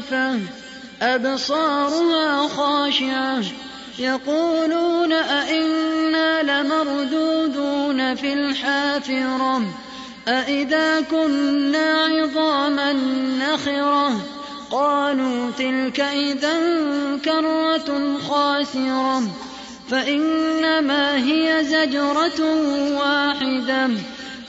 واجفة أبصارها خاشعة. يقولون أئنا لمردودون في الحافرة؟ أئذا كنا عظاما نخرة؟ قالوا تلك إذا كرة خاسرة. فإنما هي زجرة واحدة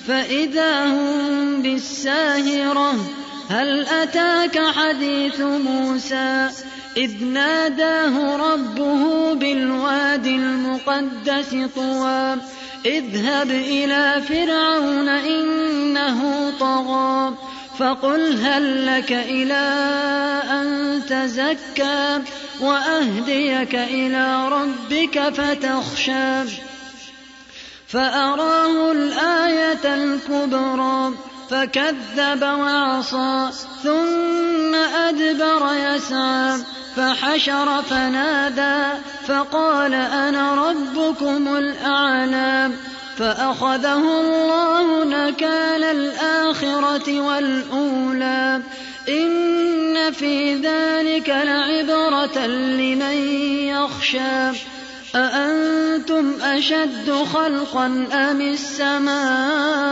فإذا هم بالساهرة. هل أتاك حديث موسى؟ إذ ناداه ربه بالواد المقدس طوى. اذهب إلى فرعون إنه طغى. فقل هل لك إلى أن تزكى؟ وأهديك إلى ربك فتخشى. فأراه الآية الكبرى. فكذب وعصى ثم أدبر يسعى فحشر فنادى فقال أنا ربكم الأعلى فأخذه الله نكال الآخرة والأولى. إن في ذلك لعبرة لمن يخشى. أأنتم أشد خلقا أم السماء؟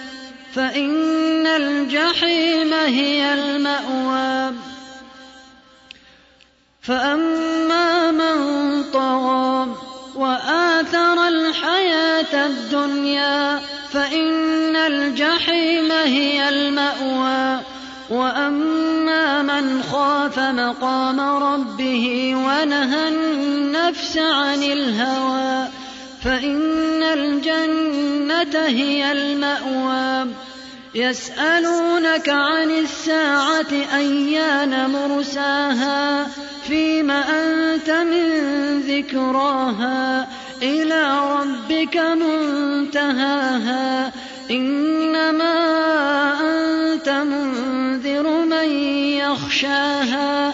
فإن الجحيم هي المأوى. فأما من طغى وآثر الحياة الدنيا فإن الجحيم هي المأوى. وأما من خاف مقام ربه ونهى النفس عن الهوى فإن الجنة هي المأوى. يسألونك عن الساعة أيان مرساها؟ فيم أنت من ذكراها؟ إلى ربك منتهاها. إنما أنت منذر من يخشاها.